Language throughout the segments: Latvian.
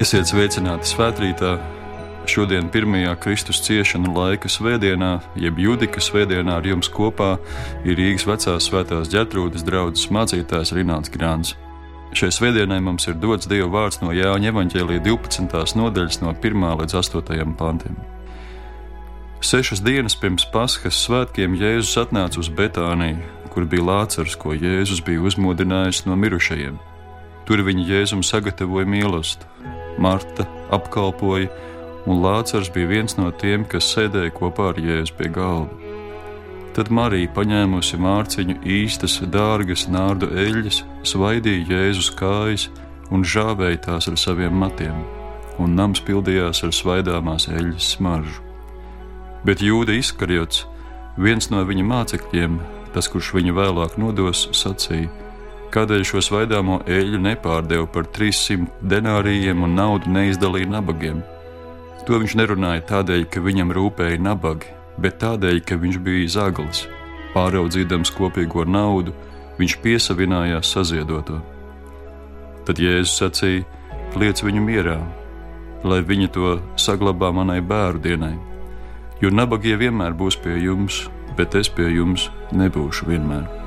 Esiet sveicināti svētkrītā. Šodien, pirmajā Kristus ciešanu laika svētdienā, jeb Judika svētdienā, ar jums kopā ir Rīgas vecās svētās ģetrūdas draugs mācītājs Rināls Grāns. Šai svētdienai mums ir dots Dieva vārds no Jāņa evaņģēlīja 12. nodaļas, no 1. līdz 8. pantiem. Sešas dienas pirms Paskas svētkiem Jēzus atnāca uz Betāniju, kur bija Lācars, ko Jēzus bija uzmodinājis no mirušajiem. Tur viņi Jēzum sagatavoja mīlestību. Marta apkalpoja, un Lācars bija viens no tiem, kas sēdēja kopā ar Jēzu pie galda. Tad Marija, paņēmusi mārciņu īstas, dārgas nārdu eļļas, svaidīja Jēzus kājas un žāvēja tās ar saviem matiem, un nams pildījās ar svaidāmās eļļas smaržu. Bet Jūda izkarjots, viens no viņa mācekļiem, tas, kurš viņu vēlāk nodos, sacīja: Kādēļ šo svaidāmo eļļu nepārdeva par 300 denārijiem un naudu neizdalīja nabagiem? To viņš nerunāja tādēļ, ka viņam rūpēja nabagi, bet tādēļ, ka viņš bija zaglis. Pāraudzīdams kopīgo naudu, viņš piesavinājās saziedoto. Tad Jēzus sacīja: Liec viņu mierā, lai viņa to saglabā manai bērnu dienai jo nabagie vienmēr būs pie jums, bet es pie jums nebūšu vienmēr.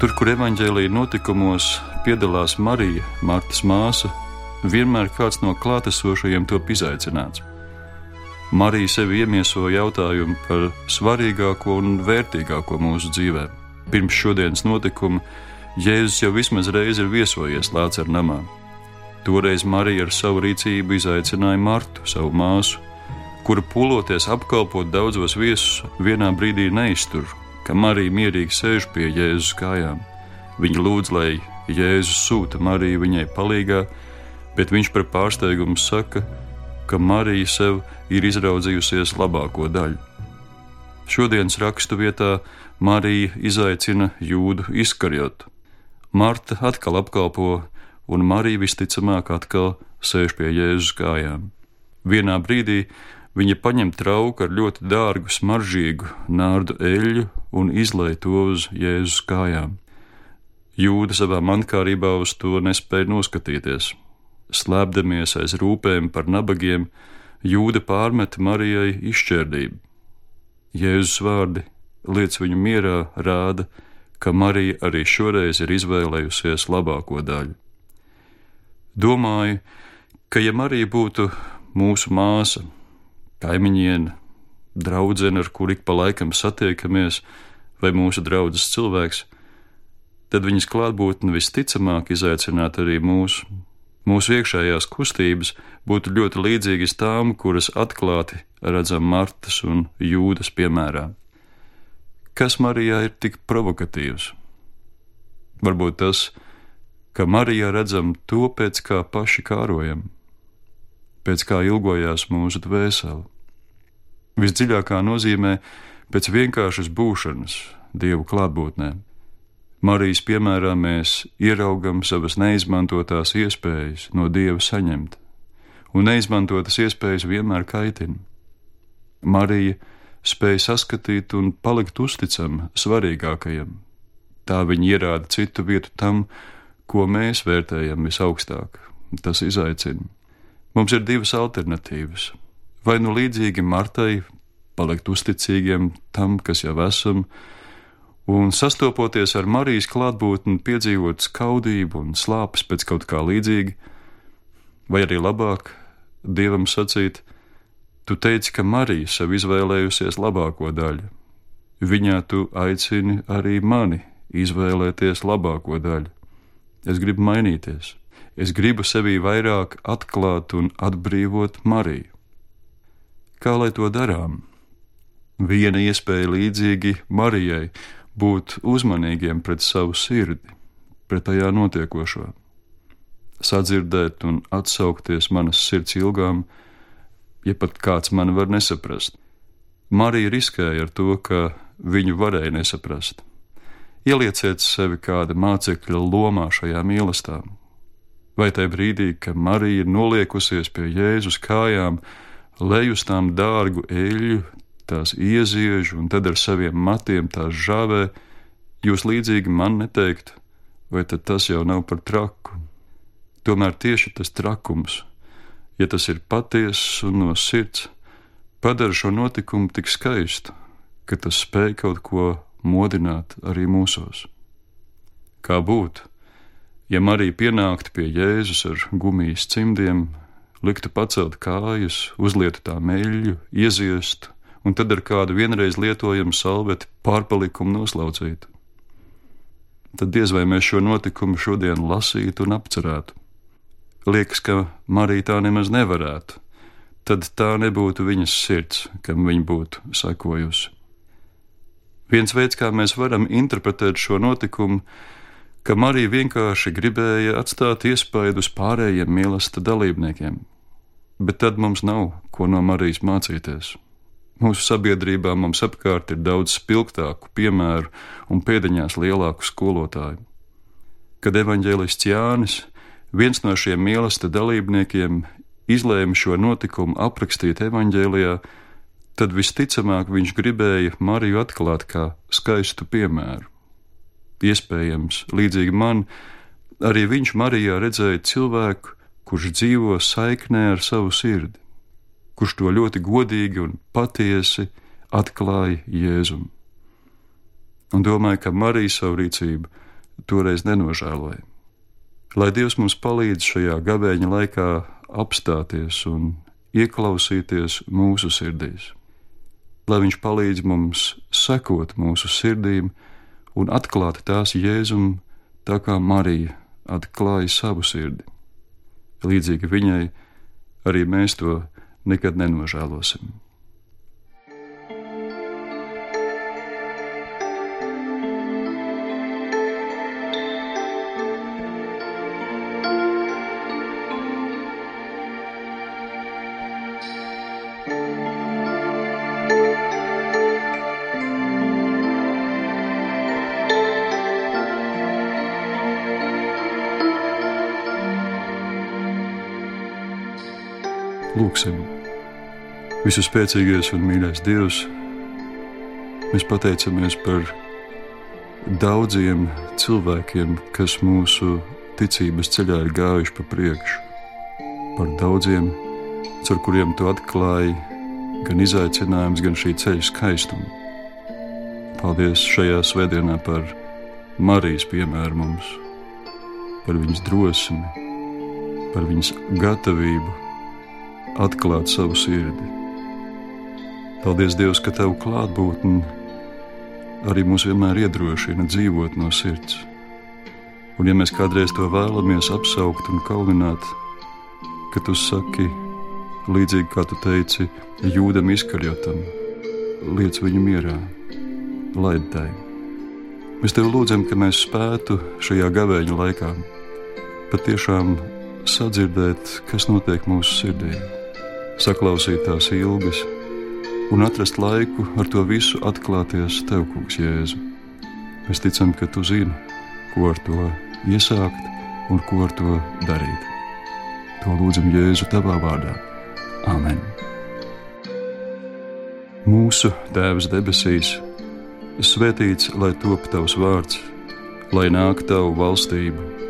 Tur, kur evanģēlīja notikumos piedalās Marija, Martas māsa, vienmēr kāds no klātesošajiem to izaicināts. Marija sevi iemieso jautājumu par svarīgāko un vērtīgāko mūsu dzīvē. Pirms šodienas notikuma Jēzus jau vismaz reizi ir viesojies Lācara namā. Toreiz Marija ar savu rīcību izaicināja Martu, savu māsu, kura puloties apkalpot daudzos viesus, vienā brīdī neiztur, ka Marija mierīgi sēž pie Jēzus kājām. Viņa lūdz, lai Jēzus sūta Mariju viņai palīgā, bet viņš par pārsteigumu saka, ka Marija sev ir izraudzījusies labāko daļu. Šodienas rakstu vietā Marija izaicina jūdu izkarjot. Marta atkal apkalpo, un Marija visticamāk atkal sēž pie Jēzus kājām. Vienā brīdī viņa paņem trauku ar ļoti dārgu, smaržīgu nārdu eļļu un izlai to uz Jēzus kājām. Jūda savā mankārībā uz to nespēja noskatīties slēpdamies aiz rūpēm par nabagiem, jūda pārmeta Marijai izšķērdību. Jēzus vārdi liec viņu mierā rāda, ka Marija arī šoreiz ir izvēlējusies labāko daļu. Domāju, ka ja Marija būtu mūsu māsa, kaimiņiene, draudzene, ar kuru ik pa laikam satiekamies, vai mūsu draugs cilvēks, tad viņas klātbūtne visticamāk izaicinātu arī mūsu Mūsu iekšējās kustības būtu ļoti līdzīgas tām, kuras atklāti redzam Martas un Jūdas piemērā. Kas Marijā ir tik provokatīvs? Varbūt tas, ka Marijā redzam to, pēc kā paši kārojam, pēc kā ilgojās mūsu dvēsele. Visdziļākā nozīmē pēc vienkāršas būšanas Dievu klātbūtnē. Marijas piemērā mēs ieraugam savas neizmantotās iespējas no Dieva saņemt, un neizmantotas iespējas vienmēr kaitina. Marija spēja saskatīt un palikt uzticama svarīgākajam. Tā viņa ierāda citu vietu tam, ko mēs vērtējam visaugstāk. Tas izaicina. Mums ir divas alternatīvas. Vai nu līdzīgi Martai, palikt uzticīgiem tam, kas jau esam, un sastopoties ar Marijas klātbūtni, piedzīvot skaudību un slāpes pēc kaut kā līdzīga, vai arī labāk Dievam sacīt, tu teici, ka Marija sev izvēlējusies labāko daļu. Viņā tu aicini arī mani izvēlēties labāko daļu. Es gribu mainīties, es gribu sevī vairāk atklāt un atbrīvot Mariju. Kā lai to darām? Viena iespēja līdzīgi Marijai būt uzmanīgiem pret savu sirdi, pret tajā notiekošo, sadzirdēt un atsaukties manas sirds ilgām, ja pat kāds mani var nesaprast. Marija riskēja ar to, ka viņu varēja nesaprast. Ielieciet sevi kāda mācekļa lomā šajā mīlestībā. Vai tajā brīdī, kad Marija ir noliekusies pie Jēzus kājām, lej uz tām dārgu eļļu, tās ieziež un tad ar saviem matiem tās žāvē, jūs līdzīgi man neteikt, vai tad tas jau nav par traku? Tomēr tieši tas trakums, ja tas ir patiess un no sirds, padara šo notikumu tik skaistu, ka tas spēj kaut ko modināt arī mūsos. Kā būtu, ja Marija pienāktu pie Jēzus ar gumijas cimdiem, liktu pacelt kājas, uzlietu tā meļu, ieziest, un tad ar kādu vienreiz lietojamu salveti pārpalikumu noslaucītu. Tad diez vai mēs šo notikumu šodien lasītu un apcerētu. Liekas, ka Marija tā nemaz nevarētu, tad tā nebūtu viņas sirds, kam viņa būtu sekojusi. Viens veids, kā mēs varam interpretēt šo notikumu, ka Marija vienkārši gribēja atstāt iespaidu uz pārējiem mīlestības dalībniekiem, bet tad mums nav ko no Marijas mācīties. Mūsu sabiedrībā mums apkārt ir daudz spilgtāku piemēru un pēdiņās lielāku skolotāju. Kad evanģēlists Jānis, viens no šiem mīlestības dalībniekiem, izlēma šo notikumu aprakstīt evanģēlijā, tad visticamāk viņš gribēja Mariju atklāt kā skaistu piemēru. Iespējams, līdzīgi man, arī viņš Marijā redzēja cilvēku, kurš dzīvo saiknē ar savu sirdi, kurš to ļoti godīgi un patiesi atklāja Jēzum. Un domāju, ka Marija savu rīcību toreiz nenožēloja. Lai Dievs mums palīdz šajā gabeņa laikā apstāties un ieklausīties mūsu sirdīs lai Viņš palīdz mums sekot mūsu sirdīm un atklāt tās Jēzum, tā kā Marija atklāja savu sirdi. Līdzīgi viņai arī mēs to nekad nenožēlosim. Lūksim, visu spēcīgais un mīļais Dievs, mēs pateicamies par daudziem cilvēkiem, kas mūsu ticības ceļā ir gājuši pa priekšu, par daudziem, ar kuriem tu atklāji gan izaicinājumus, gan šī ceļa skaistumu. Paldies šajā svētdienā par Marijas piemēru mums, par viņas drosmi, par viņas gatavību atklāt savu sirdi. Paldies, Dievs, ka Tavu klātbūtni arī mūs vienmēr iedrošina dzīvot no sirds. Un, ja mēs kādreiz to vēlamies apsaukt un kaunināt, ka Tu saki, līdzīgi kā Tu teici, jūdam izkarjotam, liec viņu mierā, laid tai. Mēs Tev lūdzam, ka mēs spētu šajā gavēņa laikā patiešām sadzirdēt, kas notiek mūsu sirdīm saklausīt tās ilgas un atrast laiku ar to visu atklāties Tev, Kungs, Jēzu. Mēs ticam, ka Tu zini, ko ar to iesākt un ko ar to darīt. To lūdzam Jēzu Tavā vārdā. Āmen! Mūsu Tēvs debesīs, svētīts lai top Tavs vārds, lai nāk Tavu valstību,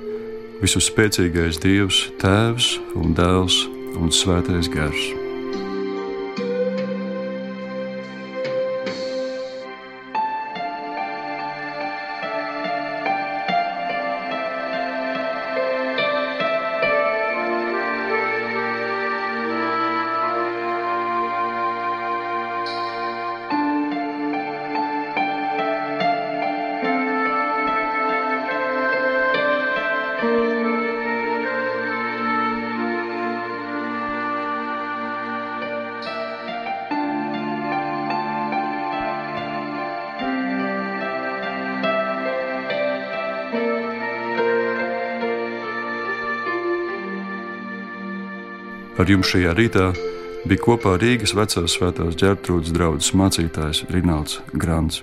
visu spēcīgais Dievs, Tēvs un Dēls un Svētais Gars. Ar jums šajā rītā bija kopā Rīgas vecās svētās ģērbtrūdas draudzes mācītājs Rinalds Grants.